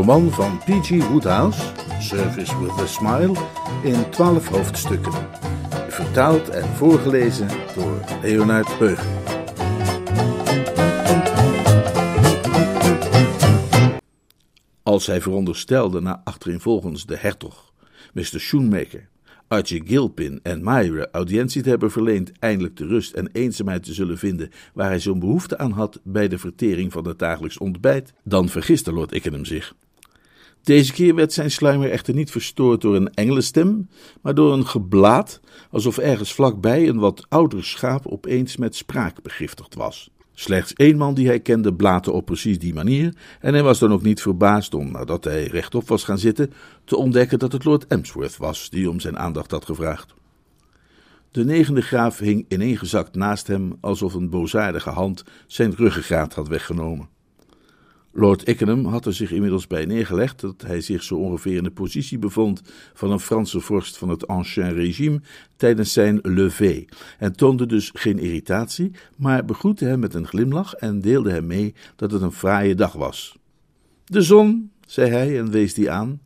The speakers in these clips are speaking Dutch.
Roman van P.G. Woodhouse, Service with a Smile, in twaalf hoofdstukken. Vertaald en voorgelezen door Leonard Beug. Als hij veronderstelde na achtereenvolgens de hertog, Mr. Schoenmaker, Archie Gilpin en Myra audiëntie te hebben verleend eindelijk de rust en eenzaamheid te zullen vinden waar hij zo'n behoefte aan had bij de vertering van het dagelijks ontbijt, dan vergiste Lord Ickenham zich. Deze keer werd zijn sluimer echter niet verstoord door een engelenstem, maar door een geblaat, alsof ergens vlakbij een wat ouder schaap opeens met spraak begiftigd was. Slechts één man die hij kende blaatte op precies die manier, en hij was dan ook niet verbaasd om, nadat hij rechtop was gaan zitten, te ontdekken dat het Lord Emsworth was die om zijn aandacht had gevraagd. De negende graaf hing ineengezakt naast hem, alsof een boosaardige hand zijn ruggengraat had weggenomen. Lord Ickenham had er zich inmiddels bij neergelegd dat hij zich zo ongeveer in de positie bevond van een Franse vorst van het Ancien Regime tijdens zijn lever en toonde dus geen irritatie, maar begroette hem met een glimlach en deelde hem mee dat het een fraaie dag was. De zon, zei hij en wees die aan.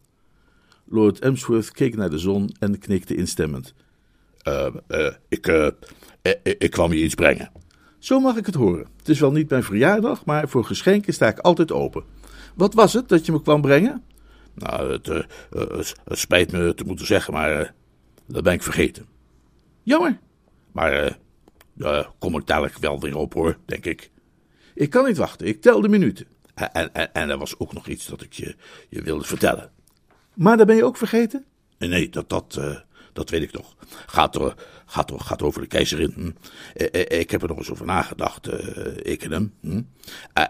Lord Emsworth keek naar de zon en knikte instemmend. Uh, uh, ik, uh, ik kwam je iets brengen. Zo mag ik het horen. Het is wel niet mijn verjaardag, maar voor geschenken sta ik altijd open. Wat was het dat je me kwam brengen? Nou, het, uh, het spijt me te moeten zeggen, maar uh, dat ben ik vergeten. Jammer. Maar uh, kom ik dadelijk wel weer op hoor, denk ik. Ik kan niet wachten, ik tel de minuten. En, en, en er was ook nog iets dat ik je, je wilde vertellen. Maar dat ben je ook vergeten? Nee, dat, dat, dat weet ik nog. Gaat, er, gaat, gaat over de keizerin. Hm? Ik heb er nog eens over nagedacht, uh, ik en hem. Hm?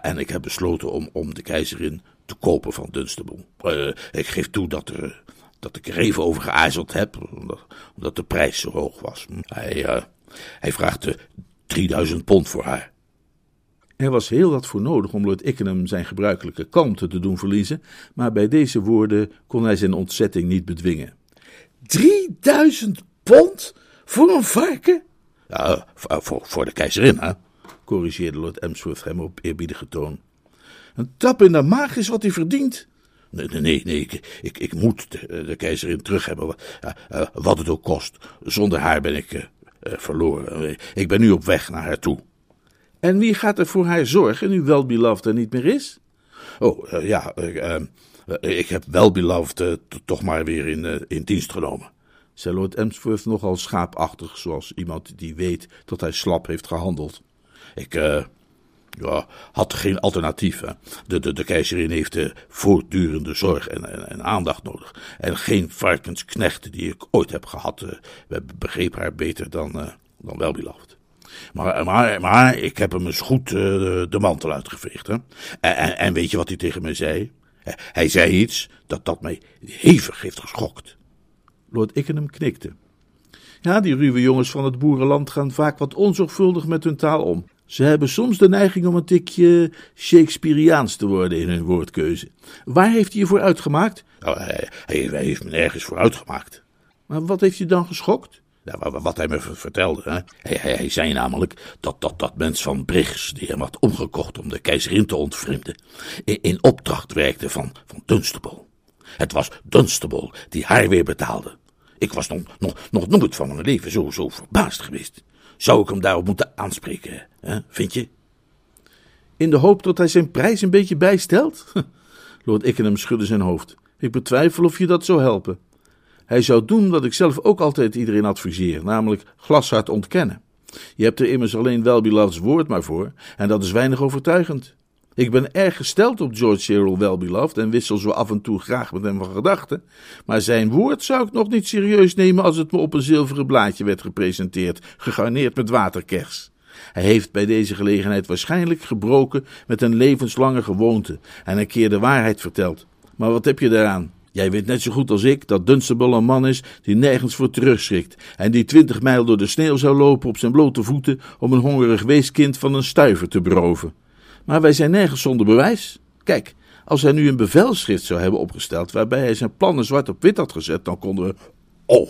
En ik heb besloten om, om de keizerin te kopen van Dunstable. Uh, ik geef toe dat, er, dat ik er even over geaarzeld heb, omdat, omdat de prijs zo hoog was. Hm? Hij, uh, hij vraagt 3000 pond voor haar. Er was heel wat voor nodig om Lord Ickenham zijn gebruikelijke kalmte te doen verliezen, maar bij deze woorden kon hij zijn ontzetting niet bedwingen. 3000 pond voor een varken? Ja, voor, voor de keizerin, hè? corrigeerde Lord Emsworth hem op eerbiedige toon. Een tap in de maag is wat hij verdient. Nee, nee, nee, nee ik, ik, ik moet de, de, keizerin terug hebben, wat, uh, wat het ook kost. Zonder haar ben ik uh, verloren. Ik ben nu op weg naar haar toe. En wie gaat er voor haar zorgen nu Welbeloved er niet meer is? Oh, ja, ik heb Welbeloved toch maar weer in, in dienst genomen zei Lord Emsworth nogal schaapachtig, zoals iemand die weet dat hij slap heeft gehandeld. Ik uh, ja, had geen alternatief. Hè. De, de, de keizerin heeft uh, voortdurende zorg en, en, aandacht nodig. En geen varkensknecht die ik ooit heb gehad uh, begreep haar beter dan, dan Welbeloved. Maar, maar, maar ik heb hem eens goed de mantel uitgeveegd. En, en weet je wat hij tegen mij zei? Hij zei iets dat, dat mij hevig heeft geschokt. Lord Ickenham knikte. Ja, die ruwe jongens van het boerenland gaan vaak wat onzorgvuldig met hun taal om. Ze hebben soms de neiging om een tikje Shakespeareaans te worden in hun woordkeuze. Waar heeft hij je voor uitgemaakt? Oh, hij, hij, heeft me nergens voor uitgemaakt. Maar wat heeft je dan geschokt? Ja, wat hij me vertelde. Hè? Hij, hij, hij, zei namelijk dat dat, dat mens van Briggs, die hem had omgekocht om de keizerin te ontvreemden, in, in opdracht werkte van, van Dunstable. Het was Dunstable die haar weer betaalde. Ik was nog, nog, nog nooit van mijn leven zo, zo verbaasd geweest. Zou ik hem daarop moeten aanspreken, hè? vind je? In de hoop dat hij zijn prijs een beetje bijstelt? Lord Ickenham schudde zijn hoofd. Ik betwijfel of je dat zou helpen. Hij zou doen wat ik zelf ook altijd iedereen adviseer, namelijk glashard ontkennen. Je hebt er immers alleen Welbeloved's woord maar voor, en dat is weinig overtuigend. Ik ben erg gesteld op George Cyril Welbeloved en wissel zo af en toe graag met hem van gedachten. Maar zijn woord zou ik nog niet serieus nemen als het me op een zilveren blaadje werd gepresenteerd, gegarneerd met waterkers. Hij heeft bij deze gelegenheid waarschijnlijk gebroken met een levenslange gewoonte en een keer de waarheid verteld. Maar wat heb je daaraan? Jij weet net zo goed als ik dat Dunstable een man is die nergens voor terugschrikt en die twintig mijl door de sneeuw zou lopen op zijn blote voeten om een hongerig weeskind van een stuiver te beroven. Maar wij zijn nergens zonder bewijs. Kijk, als hij nu een bevelschrift zou hebben opgesteld waarbij hij zijn plannen zwart op wit had gezet, dan konden we. Oh,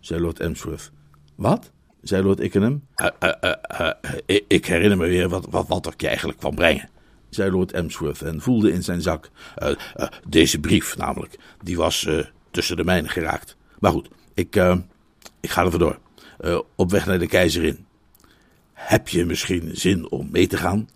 zei Lord Emsworth. Wat? zei Lord Ickenham. Uh, uh, uh, ik herinner me weer wat, wat, wat ik je eigenlijk kwam brengen zei Lord Emsworth en voelde in zijn zak. Deze brief namelijk, die was tussen de mijnen geraakt. Maar goed, ik, ik ga er vandoor. op weg naar de keizerin. Heb je misschien zin om mee te gaan?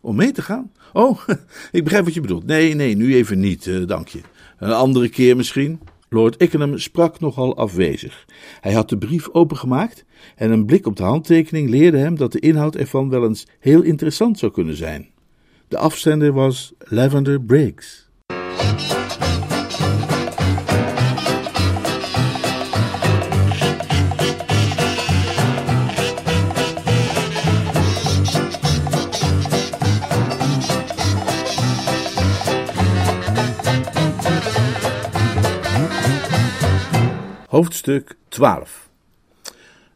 Om mee te gaan? Oh, ik begrijp wat je bedoelt. Nee, nee, nu even niet, dank je. Een andere keer misschien? Lord Ickenham sprak nogal afwezig. Hij had de brief opengemaakt en een blik op de handtekening leerde hem dat de inhoud ervan wel eens heel interessant zou kunnen zijn. De afzender was Lavender Briggs. Hoofdstuk 12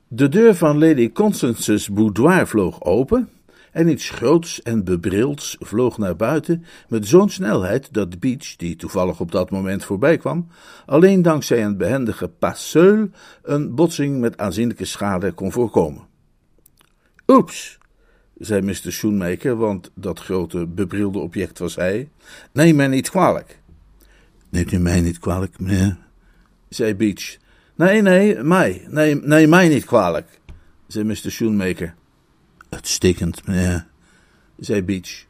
De deur van Lady Constance's boudoir vloog open en iets groots en bebrilds vloog naar buiten met zo'n snelheid dat Beach, die toevallig op dat moment voorbij kwam, alleen dankzij een behendige passeul een botsing met aanzienlijke schade kon voorkomen. Oeps, zei Mr. Schoenmaker, want dat grote bebrilde object was hij. Neem mij niet kwalijk. Neemt u mij niet kwalijk, meneer? zei Beach. Nee, nee, mij. Nee, nee, mij niet kwalijk, zei Mr. Schoenmaker. Uitstekend, meneer, zei Beach.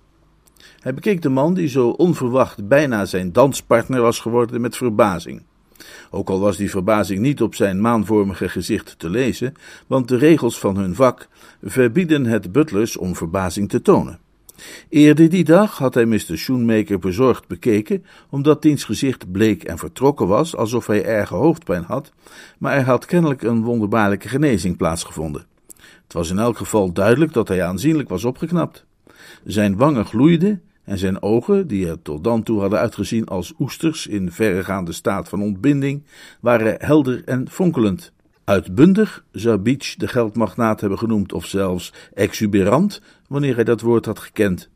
Hij bekeek de man die zo onverwacht bijna zijn danspartner was geworden met verbazing. Ook al was die verbazing niet op zijn maanvormige gezicht te lezen, want de regels van hun vak verbieden het butlers om verbazing te tonen. Eerder die dag had hij Mr. Schoenmaker bezorgd bekeken, omdat diens gezicht bleek en vertrokken was, alsof hij erge hoofdpijn had, maar er had kennelijk een wonderbaarlijke genezing plaatsgevonden. Het was in elk geval duidelijk dat hij aanzienlijk was opgeknapt. Zijn wangen gloeiden en zijn ogen, die er tot dan toe hadden uitgezien als oesters in verregaande staat van ontbinding, waren helder en fonkelend. Uitbundig zou Beach de geldmagnaat hebben genoemd, of zelfs exuberant, wanneer hij dat woord had gekend.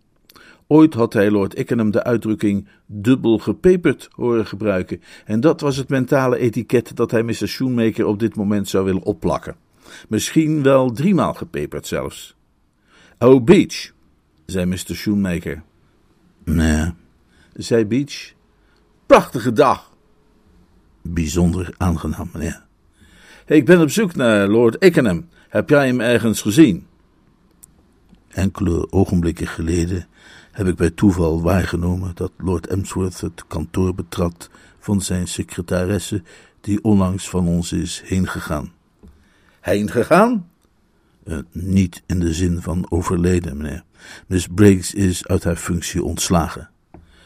Ooit had hij Lord Ickenham de uitdrukking dubbel gepeperd horen gebruiken, en dat was het mentale etiket dat hij Mr. Shoemaker op dit moment zou willen opplakken. Misschien wel driemaal gepeperd zelfs. Oh, Beach, zei Mr. Shoemaker. Nee, zei Beach. Prachtige dag. Bijzonder aangenaam, meneer. Ik ben op zoek naar Lord Ickenham. Heb jij hem ergens gezien? Enkele ogenblikken geleden heb ik bij toeval waargenomen dat Lord Emsworth het kantoor betrad van zijn secretaresse, die onlangs van ons is heengegaan heen gegaan? Uh, niet in de zin van overleden, meneer. Miss Briggs is uit haar functie ontslagen.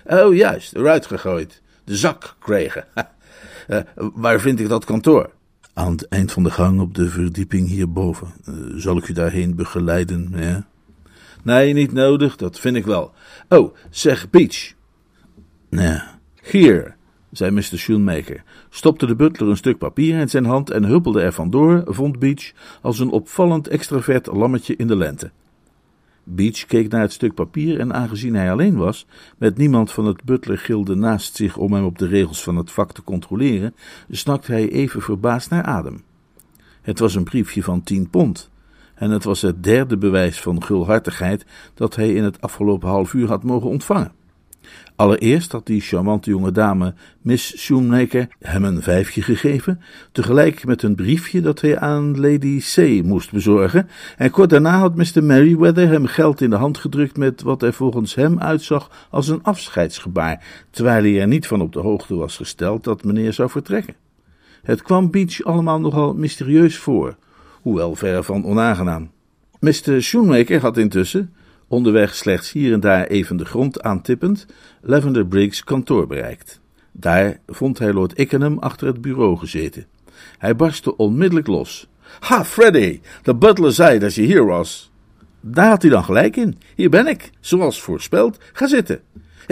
Oh, juist, eruit gegooid. De zak gekregen. uh, waar vind ik dat kantoor? Aan het eind van de gang op de verdieping hierboven. Uh, zal ik u daarheen begeleiden, meneer? Nee, niet nodig, dat vind ik wel. Oh, zeg Beach. Nee. Hier, zei Mr. Schoenmaker, stopte de butler een stuk papier in zijn hand en huppelde er vandoor, vond Beach, als een opvallend extravert lammetje in de lente. Beach keek naar het stuk papier en aangezien hij alleen was, met niemand van het butlergilde naast zich om hem op de regels van het vak te controleren, snakte hij even verbaasd naar adem. Het was een briefje van tien pond, en het was het derde bewijs van gulhartigheid dat hij in het afgelopen half uur had mogen ontvangen. Allereerst had die charmante jonge dame, Miss Shoemaker, hem een vijfje gegeven, tegelijk met een briefje dat hij aan Lady C. moest bezorgen, en kort daarna had Mr. Merryweather hem geld in de hand gedrukt met wat er volgens hem uitzag als een afscheidsgebaar, terwijl hij er niet van op de hoogte was gesteld dat meneer zou vertrekken. Het kwam Beach allemaal nogal mysterieus voor, hoewel ver van onaangenaam. Mr. Shoemaker had intussen, onderweg slechts hier en daar even de grond aantippend, Lavender Briggs kantoor bereikt. Daar vond hij Lord Ickenham achter het bureau gezeten. Hij barstte onmiddellijk los. Ha, Freddy, de butler zei dat je hier was. Daar had hij dan gelijk in. Hier ben ik, zoals voorspeld. Ga zitten.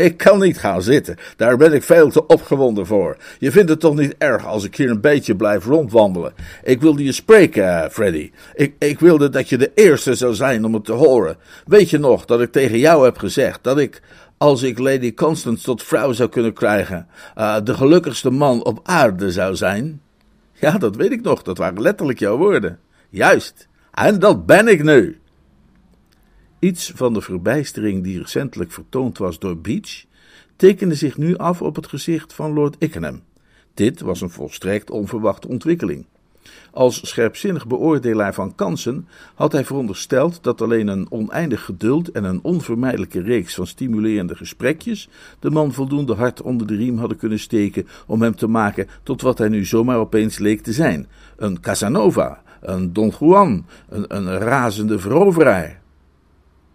Ik kan niet gaan zitten. Daar ben ik veel te opgewonden voor. Je vindt het toch niet erg als ik hier een beetje blijf rondwandelen? Ik wilde je spreken, Freddy. Ik, ik wilde dat je de eerste zou zijn om het te horen. Weet je nog dat ik tegen jou heb gezegd dat ik, als ik Lady Constance tot vrouw zou kunnen krijgen, uh, de gelukkigste man op aarde zou zijn? Ja, dat weet ik nog. Dat waren letterlijk jouw woorden. Juist. En dat ben ik nu. Iets van de verbijstering die recentelijk vertoond was door Beach, tekende zich nu af op het gezicht van Lord Ickenham. Dit was een volstrekt onverwachte ontwikkeling. Als scherpzinnig beoordelaar van kansen had hij verondersteld dat alleen een oneindig geduld en een onvermijdelijke reeks van stimulerende gesprekjes de man voldoende hard onder de riem hadden kunnen steken om hem te maken tot wat hij nu zomaar opeens leek te zijn: een Casanova, een Don Juan, een, een razende veroveraar.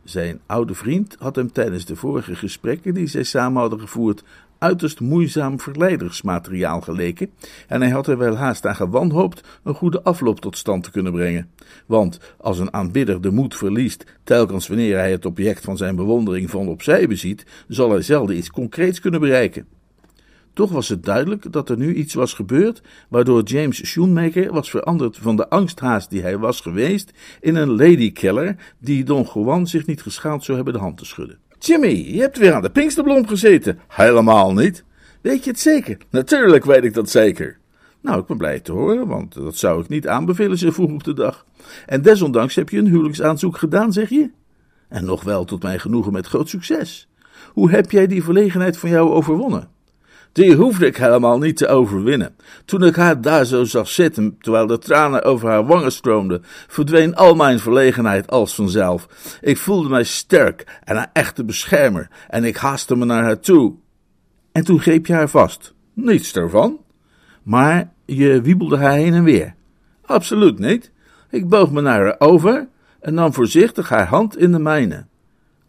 Zijn oude vriend had hem tijdens de vorige gesprekken die zij samen hadden gevoerd uiterst moeizaam verleidersmateriaal geleken, en hij had er wel haast aan gewanhoopt een goede afloop tot stand te kunnen brengen. Want als een aanbidder de moed verliest, telkens wanneer hij het object van zijn bewondering van opzij beziet, zal hij zelden iets concreets kunnen bereiken. Toch was het duidelijk dat er nu iets was gebeurd, waardoor James Schoenmaker was veranderd van de angsthaas die hij was geweest in een ladykiller die Don Juan zich niet geschaald zou hebben de hand te schudden. Jimmy, je hebt weer aan de Pinksterblom gezeten. Helemaal niet. Weet je het zeker? Natuurlijk weet ik dat zeker. Nou, ik ben blij te horen, want dat zou ik niet aanbevelen zo vroeg op de dag. En desondanks heb je een huwelijksaanzoek gedaan, zeg je? En nog wel tot mijn genoegen met groot succes. Hoe heb jij die verlegenheid van jou overwonnen? Die hoefde ik helemaal niet te overwinnen. Toen ik haar daar zo zag zitten, terwijl de tranen over haar wangen stroomden, verdween al mijn verlegenheid als vanzelf. Ik voelde mij sterk en een echte beschermer, en ik haastte me naar haar toe. En toen greep je haar vast. Niets ervan. Maar je wiebelde haar heen en weer. Absoluut niet. Ik boog me naar haar over en nam voorzichtig haar hand in de mijne.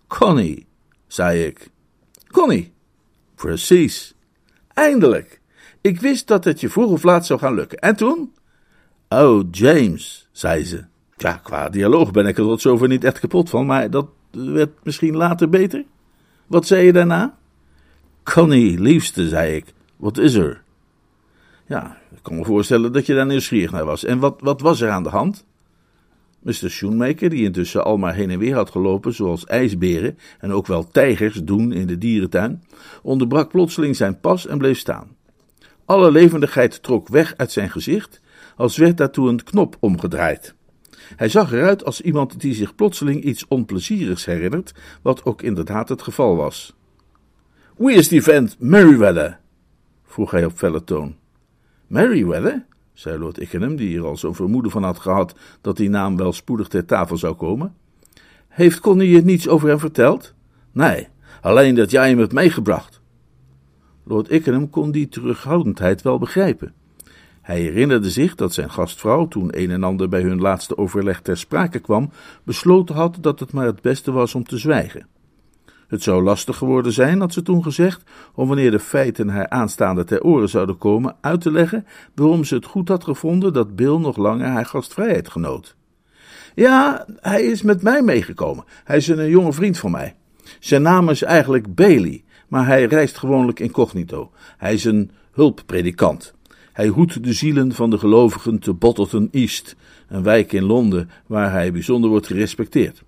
Connie, zei ik. Connie. Precies. Eindelijk. Ik wist dat het je vroeg of laat zou gaan lukken. En toen? Oh, James, zei ze. Ja, qua dialoog ben ik er tot zover niet echt kapot van, maar dat werd misschien later beter. Wat zei je daarna? Connie, liefste, zei ik. Wat is er? Ja, ik kan me voorstellen dat je daar nieuwsgierig naar was. En wat, wat was er aan de hand? Mr. Schoenmaker, die intussen al maar heen en weer had gelopen, zoals ijsberen en ook wel tijgers doen in de dierentuin, onderbrak plotseling zijn pas en bleef staan. Alle levendigheid trok weg uit zijn gezicht, als werd daartoe een knop omgedraaid. Hij zag eruit als iemand die zich plotseling iets onplezierigs herinnert, wat ook inderdaad het geval was. Wie is die vent Merryweather? vroeg hij op felle toon. Merryweather? Zei Lord Ickenham, die er al zo'n vermoeden van had gehad dat die naam wel spoedig ter tafel zou komen. Heeft Connie je niets over hem verteld? Nee, alleen dat jij hem hebt meegebracht. Lord Ickenham kon die terughoudendheid wel begrijpen. Hij herinnerde zich dat zijn gastvrouw, toen een en ander bij hun laatste overleg ter sprake kwam, besloten had dat het maar het beste was om te zwijgen. Het zou lastig geworden zijn, had ze toen gezegd, om wanneer de feiten haar aanstaande ter oren zouden komen, uit te leggen waarom ze het goed had gevonden dat Bill nog langer haar gastvrijheid genoot. Ja, hij is met mij meegekomen. Hij is een jonge vriend van mij. Zijn naam is eigenlijk Bailey, maar hij reist gewoonlijk incognito. Hij is een hulppredikant. Hij hoedt de zielen van de gelovigen te Bottleton East, een wijk in Londen waar hij bijzonder wordt gerespecteerd.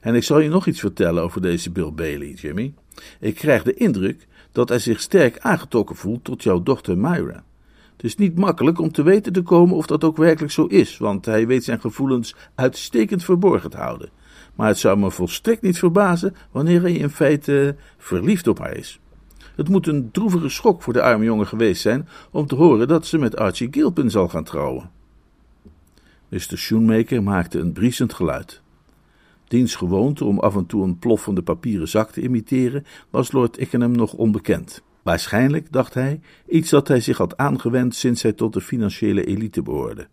En ik zal je nog iets vertellen over deze Bill Bailey, Jimmy. Ik krijg de indruk dat hij zich sterk aangetrokken voelt tot jouw dochter Myra. Het is niet makkelijk om te weten te komen of dat ook werkelijk zo is, want hij weet zijn gevoelens uitstekend verborgen te houden. Maar het zou me volstrekt niet verbazen wanneer hij in feite verliefd op haar is. Het moet een droevige schok voor de arme jongen geweest zijn om te horen dat ze met Archie Gilpin zal gaan trouwen. Mr. Schoenmaker maakte een briesend geluid. Diens gewoonte om af en toe een ploffende papieren zak te imiteren, was Lord Ickenham nog onbekend. Waarschijnlijk, dacht hij, iets dat hij zich had aangewend sinds hij tot de financiële elite behoorde.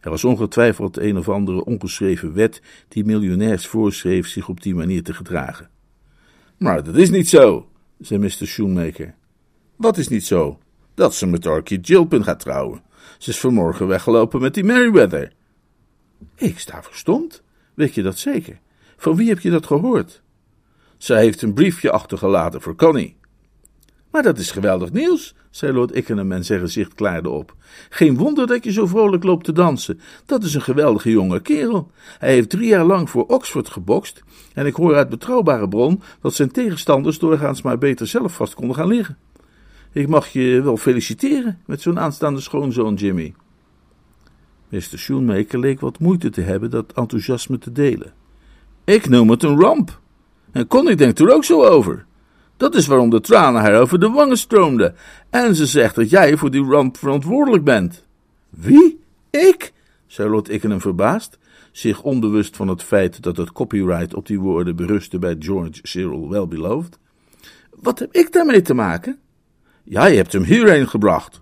Er was ongetwijfeld een of andere ongeschreven wet die miljonairs voorschreef zich op die manier te gedragen. Maar dat is niet zo, zei Mr. Shoemaker. Wat is niet zo? Dat ze met Orkie Gilpin gaat trouwen. Ze is vanmorgen weggelopen met die Merryweather. Ik sta verstomd. Weet je dat zeker? Van wie heb je dat gehoord? Zij heeft een briefje achtergelaten voor Connie. Maar dat is geweldig nieuws, zei Lord Ickenham en zijn gezicht klaarde op. Geen wonder dat je zo vrolijk loopt te dansen. Dat is een geweldige jonge kerel. Hij heeft drie jaar lang voor Oxford gebokst en ik hoor uit betrouwbare bron dat zijn tegenstanders doorgaans maar beter zelf vast konden gaan liggen. Ik mag je wel feliciteren met zo'n aanstaande schoonzoon, Jimmy. Mr. Shoemaker leek wat moeite te hebben dat enthousiasme te delen. Ik noem het een ramp. En Connie denkt er ook zo over. Dat is waarom de tranen haar over de wangen stroomden. En ze zegt dat jij voor die ramp verantwoordelijk bent. Wie? Ik? zei Lord Ickenham verbaasd, zich onbewust van het feit dat het copyright op die woorden berustte bij George Cyril Wellbeloved. Wat heb ik daarmee te maken? Jij hebt hem hierheen gebracht.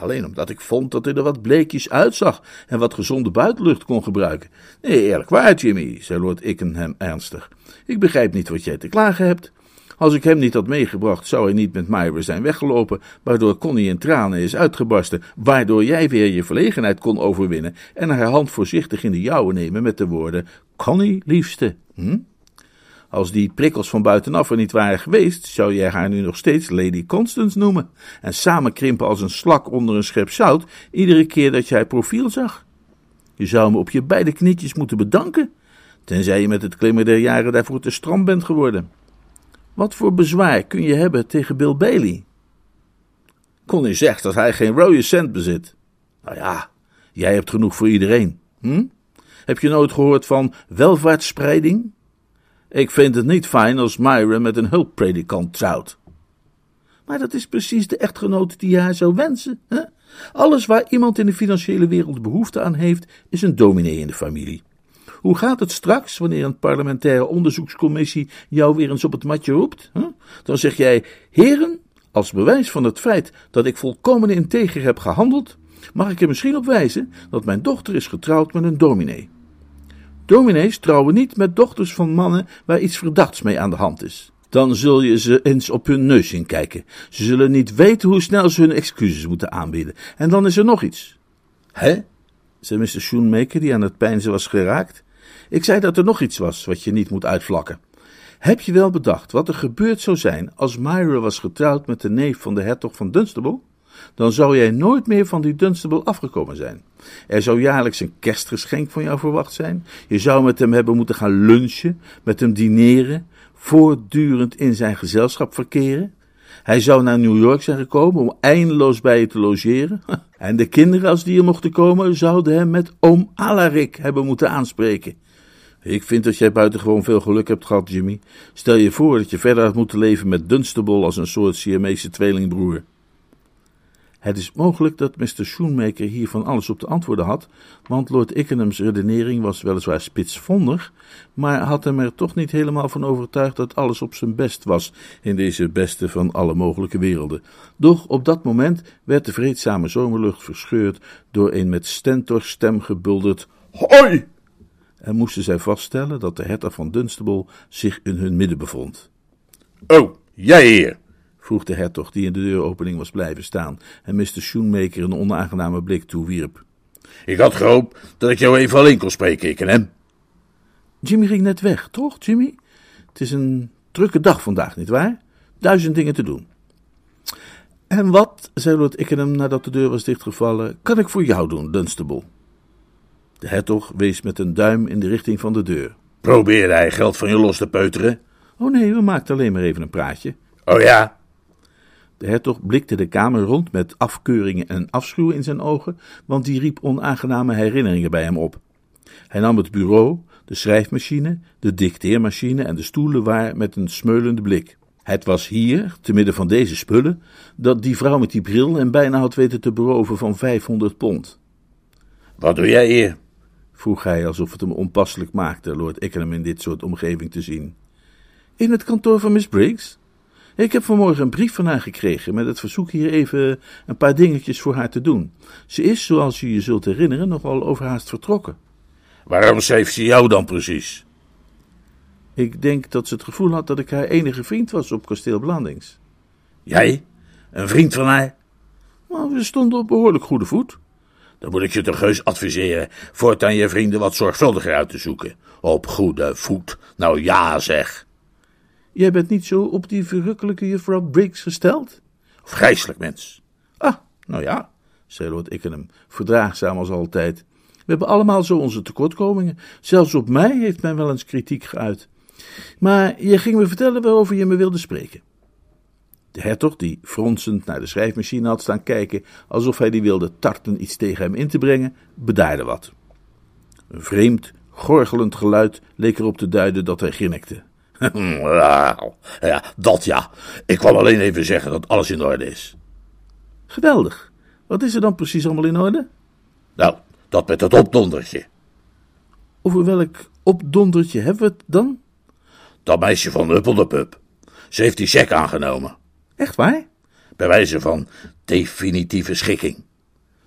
Alleen omdat ik vond dat hij er wat bleekjes uitzag en wat gezonde buitenlucht kon gebruiken. Nee, eerlijk waar, Jimmy, zei Lord Ickenham ernstig. Ik begrijp niet wat jij te klagen hebt. Als ik hem niet had meegebracht, zou hij niet met Myra zijn weggelopen, waardoor Connie in tranen is uitgebarsten, waardoor jij weer je verlegenheid kon overwinnen en haar hand voorzichtig in de jouwe nemen met de woorden: Connie, liefste. Hm? Als die prikkels van buitenaf er niet waren geweest, zou jij haar nu nog steeds Lady Constance noemen en samenkrimpen als een slak onder een schep zout iedere keer dat jij profiel zag. Je zou me op je beide knietjes moeten bedanken, tenzij je met het klimmen der jaren daarvoor te stram bent geworden. Wat voor bezwaar kun je hebben tegen Bill Bailey? Connie zegt dat hij geen rode cent bezit. Nou ja, jij hebt genoeg voor iedereen. Hm? Heb je nooit gehoord van welvaartsspreiding? Ik vind het niet fijn als Myra met een hulppredikant trouwt. Maar dat is precies de echtgenoot die je haar zou wensen. Hè? Alles waar iemand in de financiële wereld behoefte aan heeft, is een dominee in de familie. Hoe gaat het straks wanneer een parlementaire onderzoekscommissie jou weer eens op het matje roept? Hè? Dan zeg jij: Heren, als bewijs van het feit dat ik volkomen integer heb gehandeld, mag ik er misschien op wijzen dat mijn dochter is getrouwd met een dominee. Dominees trouwen niet met dochters van mannen waar iets verdachts mee aan de hand is. Dan zul je ze eens op hun neus zien kijken. Ze zullen niet weten hoe snel ze hun excuses moeten aanbieden. En dan is er nog iets. Hè? zei Mr. Schoenmaker, die aan het pijnzen was geraakt. Ik zei dat er nog iets was wat je niet moet uitvlakken. Heb je wel bedacht wat er gebeurd zou zijn als Myra was getrouwd met de neef van de hertog van Dunstable? Dan zou jij nooit meer van die Dunstable afgekomen zijn. Er zou jaarlijks een kerstgeschenk van jou verwacht zijn. Je zou met hem hebben moeten gaan lunchen, met hem dineren, voortdurend in zijn gezelschap verkeren. Hij zou naar New York zijn gekomen om eindeloos bij je te logeren. En de kinderen, als die er mochten komen, zouden hem met oom Alarik hebben moeten aanspreken. Ik vind dat jij buitengewoon veel geluk hebt gehad, Jimmy. Stel je voor dat je verder had moeten leven met Dunstable als een soort Siamese tweelingbroer. Het is mogelijk dat Mr. Schoenmaker hier van alles op te antwoorden had, want Lord Ickenham's redenering was weliswaar spitsvondig, maar had hem er toch niet helemaal van overtuigd dat alles op zijn best was in deze beste van alle mogelijke werelden. Doch op dat moment werd de vreedzame zomerlucht verscheurd door een met stentor stem gebulderd Hoi! En moesten zij vaststellen dat de hertog van Dunstable zich in hun midden bevond. Oh, jij hier! Vroeg de hertog, die in de deuropening was blijven staan en Mr. Schoenmaker een onaangename blik toewierp. Ik had gehoopt dat ik jou even alleen kon spreken, ik en hem. Jimmy ging net weg, toch, Jimmy? Het is een drukke dag vandaag, nietwaar? Duizend dingen te doen. En wat, zei Lord Ickenham nadat de deur was dichtgevallen, kan ik voor jou doen, Dunstable? De hertog wees met een duim in de richting van de deur. Probeerde hij geld van je los te peuteren? Oh nee, we maakten alleen maar even een praatje. Oh ja? De hertog blikte de kamer rond met afkeuringen en afschuw in zijn ogen, want die riep onaangename herinneringen bij hem op. Hij nam het bureau, de schrijfmachine, de dicteermachine en de stoelen waar met een smeulende blik. Het was hier, te midden van deze spullen, dat die vrouw met die bril hem bijna had weten te beroven van 500 pond. Wat doe jij hier? vroeg hij alsof het hem onpasselijk maakte Lord Ickenham in dit soort omgeving te zien. In het kantoor van Miss Briggs? Ik heb vanmorgen een brief van haar gekregen met het verzoek hier even een paar dingetjes voor haar te doen. Ze is, zoals je je zult herinneren, nogal overhaast vertrokken. Waarom schreef ze jou dan precies? Ik denk dat ze het gevoel had dat ik haar enige vriend was op kasteel Blandings. Jij? Een vriend van haar? Maar we stonden op behoorlijk goede voet. Dan moet ik je toch heus adviseren voortaan je vrienden wat zorgvuldiger uit te zoeken. Op goede voet. Nou ja, zeg. Jij bent niet zo op die verrukkelijke juffrouw Briggs gesteld? Vrijselijk mens. Ah, nou ja, zei Lord Ickenham, verdraagzaam als altijd. We hebben allemaal zo onze tekortkomingen. Zelfs op mij heeft men wel eens kritiek geuit. Maar je ging me vertellen waarover je me wilde spreken. De hertog, die fronsend naar de schrijfmachine had staan kijken, alsof hij die wilde tarten iets tegen hem in te brengen, bedaarde wat. Een vreemd, gorgelend geluid leek erop te duiden dat hij grinnikte. Ja, dat ja. Ik kwam alleen even zeggen dat alles in orde is. Geweldig. Wat is er dan precies allemaal in orde? Nou, dat met het opdondertje. Over welk opdondertje hebben we het dan? Dat meisje van Huppeldepup. Ze heeft die cheque aangenomen. Echt waar? Bij wijze van definitieve schikking.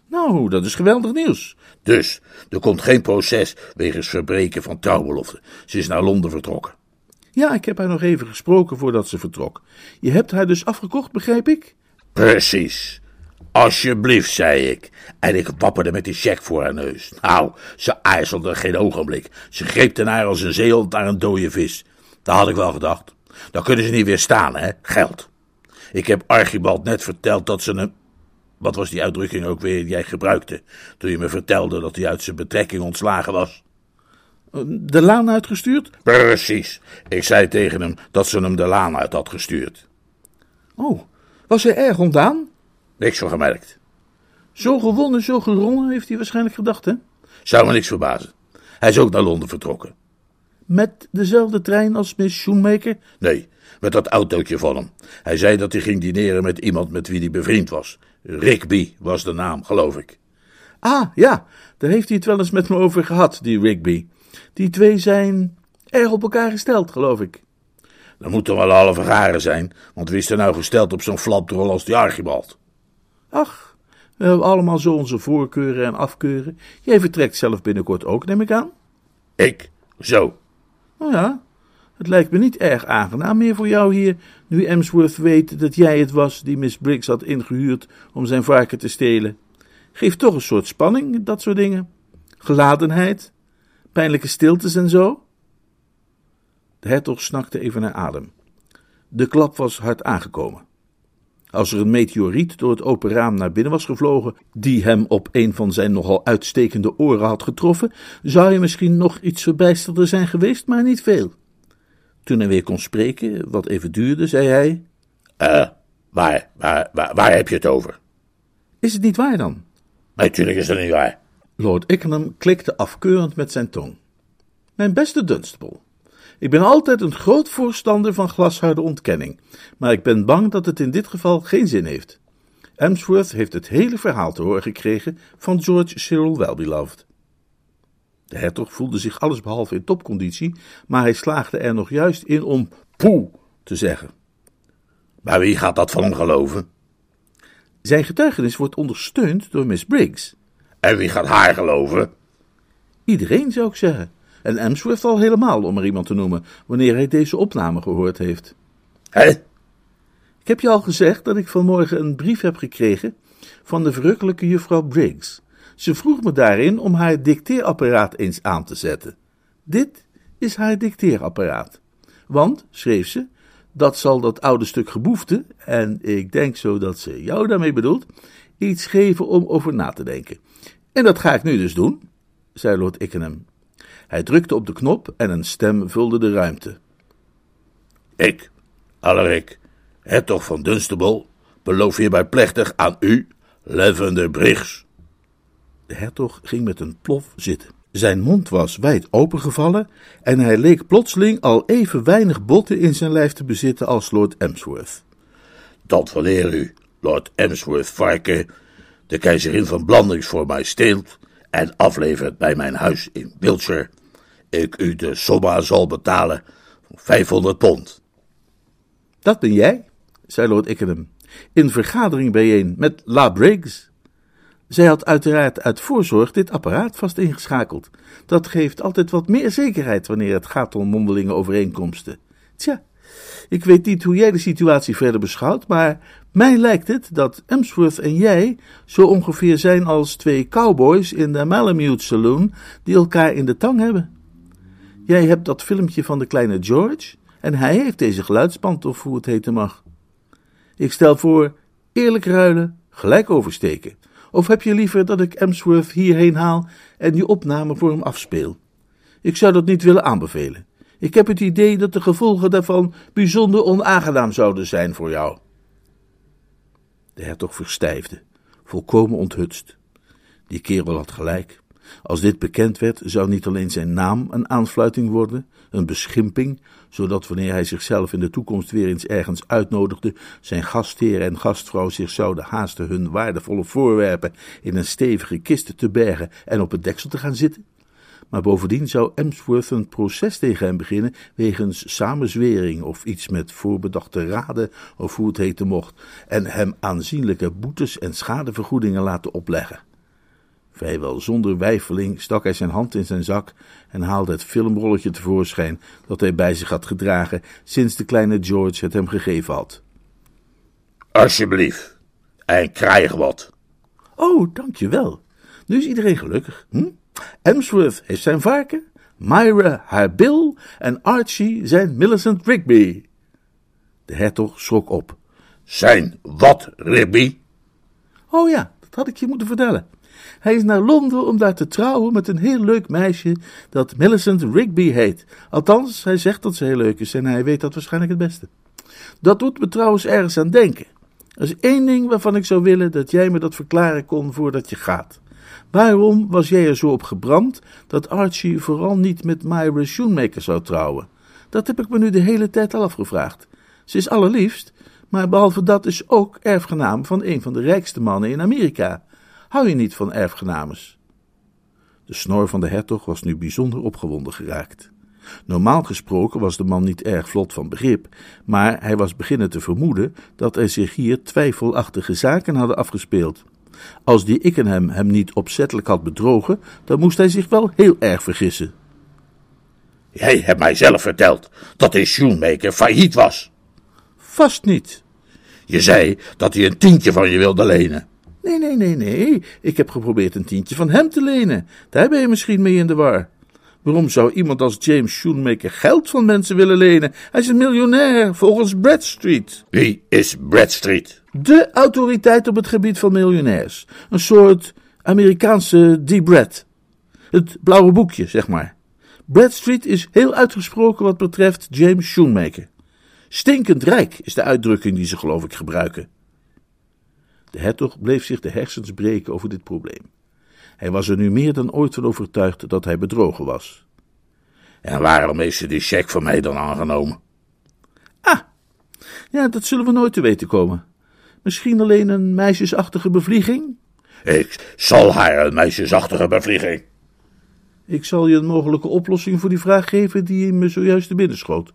Nou, dat is geweldig nieuws. Dus, er komt geen proces wegens verbreken van trouwbelofte. Ze is naar Londen vertrokken. Ja, ik heb haar nog even gesproken voordat ze vertrok. Je hebt haar dus afgekocht, begrijp ik? Precies. Alsjeblieft, zei ik. En ik wapperde met die cheque voor haar neus. Nou, ze aarzelde geen ogenblik. Ze greep ten haar als een zeehond naar een dode vis. Daar had ik wel gedacht. Dan kunnen ze niet weer staan, hè? Geld. Ik heb Archibald net verteld dat ze een. Wat was die uitdrukking ook weer die jij gebruikte? Toen je me vertelde dat hij uit zijn betrekking ontslagen was. De laan uitgestuurd? Precies. Ik zei tegen hem dat ze hem de laan uit had gestuurd. Oh, was hij erg ontdaan? Niks van gemerkt. Zo gewonnen, zo geronnen, heeft hij waarschijnlijk gedacht, hè? Zou me niks verbazen. Hij is ook naar Londen vertrokken. Met dezelfde trein als Miss Shoemaker? Nee, met dat autootje van hem. Hij zei dat hij ging dineren met iemand met wie hij bevriend was. Rigby was de naam, geloof ik. Ah, ja, daar heeft hij het wel eens met me over gehad, die Rigby. Die twee zijn erg op elkaar gesteld, geloof ik. Dat moet toch wel halve garen zijn, want wie is er nou gesteld op zo'n flapdrol als die Archibald? Ach, we hebben allemaal zo onze voorkeuren en afkeuren. Jij vertrekt zelf binnenkort ook, neem ik aan? Ik? Zo. Nou ja, het lijkt me niet erg aangenaam meer voor jou hier, nu Emsworth weet dat jij het was die Miss Briggs had ingehuurd om zijn varken te stelen. Geeft toch een soort spanning, dat soort dingen. Geladenheid, pijnlijke stiltes en zo. De hertog snakte even naar adem. De klap was hard aangekomen. Als er een meteoriet door het open raam naar binnen was gevlogen, die hem op een van zijn nogal uitstekende oren had getroffen, zou hij misschien nog iets verbijsterder zijn geweest, maar niet veel. Toen hij weer kon spreken, wat even duurde, zei hij: Eh, waar, waar, waar, waar heb je het over? Is het niet waar dan? Natuurlijk is het niet waar. Lord Ickenham klikte afkeurend met zijn tong. Mijn beste Dunstable, ik ben altijd een groot voorstander van glasharde ontkenning, maar ik ben bang dat het in dit geval geen zin heeft. Emsworth heeft het hele verhaal te horen gekregen van George Cyril Wellbeloved. De hertog voelde zich allesbehalve in topconditie, maar hij slaagde er nog juist in om poe te zeggen. Maar wie gaat dat van hem geloven? Zijn getuigenis wordt ondersteund door Miss Briggs. En wie gaat haar geloven? Iedereen zou ik zeggen. En Emsworth al helemaal, om er iemand te noemen, wanneer hij deze opname gehoord heeft. Hé? Ik heb je al gezegd dat ik vanmorgen een brief heb gekregen van de verrukkelijke juffrouw Briggs. Ze vroeg me daarin om haar dicteerapparaat eens aan te zetten. Dit is haar dicteerapparaat. Want, schreef ze, dat zal dat oude stuk geboefte, en ik denk zo dat ze jou daarmee bedoelt, iets geven om over na te denken. En dat ga ik nu dus doen, zei Lord Ickenham. Hij drukte op de knop en een stem vulde de ruimte. Ik, Alaric, hertog van Dunstable, beloof hierbij plechtig aan u, Lavender Briggs. De hertog ging met een plof zitten. Zijn mond was wijd opengevallen en hij leek plotseling al even weinig botten in zijn lijf te bezitten als Lord Emsworth. Dat wanneer u, Lord Emsworth Varken, de keizerin van Blandings voor mij steelt en aflevert bij mijn huis in Wiltshire, ik u de somma zal betalen van 500 pond. Dat ben jij, zei Lord Ickenham, in vergadering bijeen met La Briggs. Zij had uiteraard uit voorzorg dit apparaat vast ingeschakeld. Dat geeft altijd wat meer zekerheid wanneer het gaat om mondelinge overeenkomsten. Tja, Ik weet niet hoe jij de situatie verder beschouwt, maar mij lijkt het dat Emsworth en jij zo ongeveer zijn als twee cowboys in de Malamute Saloon die elkaar in de tang hebben. Jij hebt dat filmpje van de kleine George en hij heeft deze geluidsband of hoe het heten mag. Ik stel voor eerlijk ruilen, gelijk oversteken. Of heb je liever dat ik Emsworth hierheen haal en die opname voor hem afspeel? Ik zou dat niet willen aanbevelen. Ik heb het idee dat de gevolgen daarvan bijzonder onaangenaam zouden zijn voor jou. De hertog verstijfde, volkomen onthutst. Die kerel had gelijk. Als dit bekend werd, zou niet alleen zijn naam een aanfluiting worden, een beschimping, zodat wanneer hij zichzelf in de toekomst weer eens ergens uitnodigde, zijn gastheer en gastvrouw zich zouden haasten hun waardevolle voorwerpen in een stevige kist te bergen en op het deksel te gaan zitten. Maar bovendien zou Emsworth een proces tegen hem beginnen wegens samenzwering of iets met voorbedachte raden of hoe het heten mocht, en hem aanzienlijke boetes en schadevergoedingen laten opleggen. Vrijwel zonder weifeling stak hij zijn hand in zijn zak en haalde het filmrolletje tevoorschijn dat hij bij zich had gedragen sinds de kleine George het hem gegeven had. Alsjeblieft, en krijg wat. Oh, dankjewel. Nu is iedereen gelukkig. Hm? Emsworth heeft zijn varken, Myra haar Bill en Archie zijn Millicent Rigby. De hertog schrok op. Zijn wat, Rigby? Oh ja, dat had ik je moeten vertellen. Hij is naar Londen om daar te trouwen met een heel leuk meisje dat Millicent Rigby heet. Althans, hij zegt dat ze heel leuk is en hij weet dat waarschijnlijk het beste. Dat doet me trouwens ergens aan denken. Er is één ding waarvan ik zou willen dat jij me dat verklaren kon voordat je gaat. Waarom was jij er zo op gebrand dat Archie vooral niet met Myra Shoemaker zou trouwen? Dat heb ik me nu de hele tijd al afgevraagd. Ze is allerliefst, maar behalve dat is ook erfgenaam van een van de rijkste mannen in Amerika. Hou je niet van erfgenames? De snor van de hertog was nu bijzonder opgewonden geraakt. Normaal gesproken was de man niet erg vlot van begrip, maar hij was beginnen te vermoeden dat er zich hier twijfelachtige zaken hadden afgespeeld. Als die Ickenham hem niet opzettelijk had bedrogen, dan moest hij zich wel heel erg vergissen. Jij hebt mij zelf verteld dat de Shoemaker failliet was. Vast niet. Je zei dat hij een tientje van je wilde lenen. Nee, nee, nee, nee. Ik heb geprobeerd een tientje van hem te lenen. Daar ben je misschien mee in de war. Waarom zou iemand als James Shoemaker geld van mensen willen lenen? Hij is een miljonair, volgens Bradstreet. Wie is Bradstreet? De autoriteit op het gebied van miljonairs. Een soort Amerikaanse D. Brad. Het blauwe boekje, zeg maar. Bradstreet is heel uitgesproken wat betreft James Shoemaker. Stinkend rijk is de uitdrukking die ze geloof ik gebruiken. De hertog bleef zich de hersens breken over dit probleem. Hij was er nu meer dan ooit van overtuigd dat hij bedrogen was. En waarom heeft ze die cheque van mij dan aangenomen? Ah, ja, dat zullen we nooit te weten komen. Misschien alleen een meisjesachtige bevlieging? Ik zal haar een meisjesachtige bevlieging. Ik zal je een mogelijke oplossing voor die vraag geven die me zojuist te binnen schoot.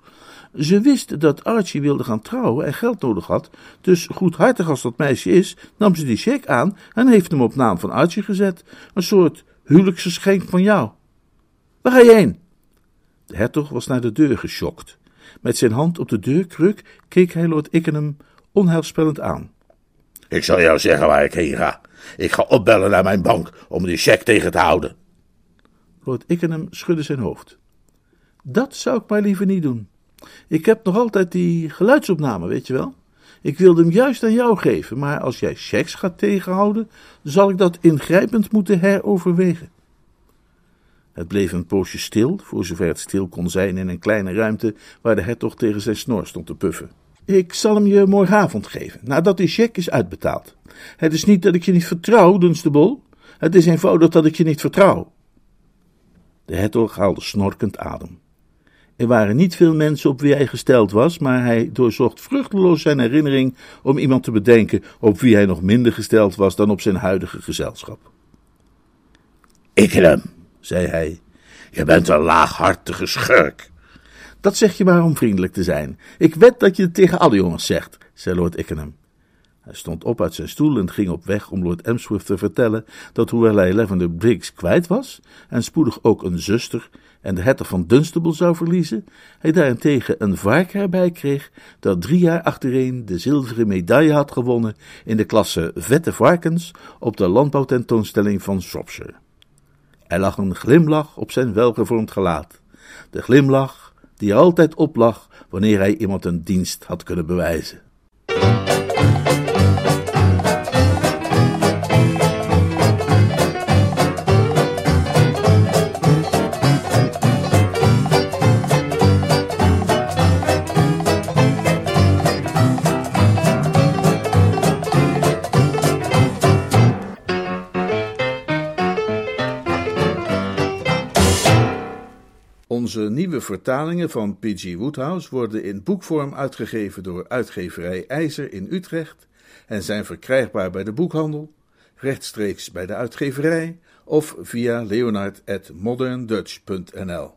Ze wist dat Archie wilde gaan trouwen en geld nodig had, dus goedhartig als dat meisje is, nam ze die cheque aan en heeft hem op naam van Archie gezet. Een soort huwelijksgeschenk van jou. Waar ga je heen? De hertog was naar de deur geschokt. Met zijn hand op de deurkruk keek hij Lord Ickenham onheilspellend aan. Ik zal jou zeggen waar ik heen ga. Ik ga opbellen naar mijn bank om die cheque tegen te houden. Lord Ickenham schudde zijn hoofd. Dat zou ik maar liever niet doen. Ik heb nog altijd die geluidsopname, weet je wel. Ik wilde hem juist aan jou geven, maar als jij checks gaat tegenhouden, zal ik dat ingrijpend moeten heroverwegen. Het bleef een poosje stil, voor zover het stil kon zijn in een kleine ruimte waar de hertog tegen zijn snor stond te puffen. Ik zal hem je morgenavond geven, nadat die cheque is uitbetaald. Het is niet dat ik je niet vertrouw, Dunstable. Het is eenvoudig dat ik je niet vertrouw. De hertog haalde snorkend adem. Er waren niet veel mensen op wie hij gesteld was, maar hij doorzocht vruchteloos zijn herinnering om iemand te bedenken op wie hij nog minder gesteld was dan op zijn huidige gezelschap. Ikkelem, zei hij, je bent een laaghartige schurk. Dat zeg je maar om vriendelijk te zijn. Ik wed dat je het tegen alle jongens zegt, zei Lord Ickenham. Hij stond op uit zijn stoel en ging op weg om Lord Emsworth te vertellen dat hoewel hij Lavender Briggs kwijt was en spoedig ook een zuster en de hertog van Dunstable zou verliezen, hij daarentegen een vark erbij kreeg dat drie jaar achtereen de zilveren medaille had gewonnen in de klasse vette varkens op de landbouwtentoonstelling van Shropshire. Er lag een glimlach op zijn welgevormd gelaat, de glimlach die altijd oplag wanneer hij iemand een dienst had kunnen bewijzen. Onze nieuwe vertalingen van P.G. Woodhouse worden in boekvorm uitgegeven door uitgeverij IJzer in Utrecht en zijn verkrijgbaar bij de boekhandel, rechtstreeks bij de uitgeverij of via leonard.moderndutch.nl.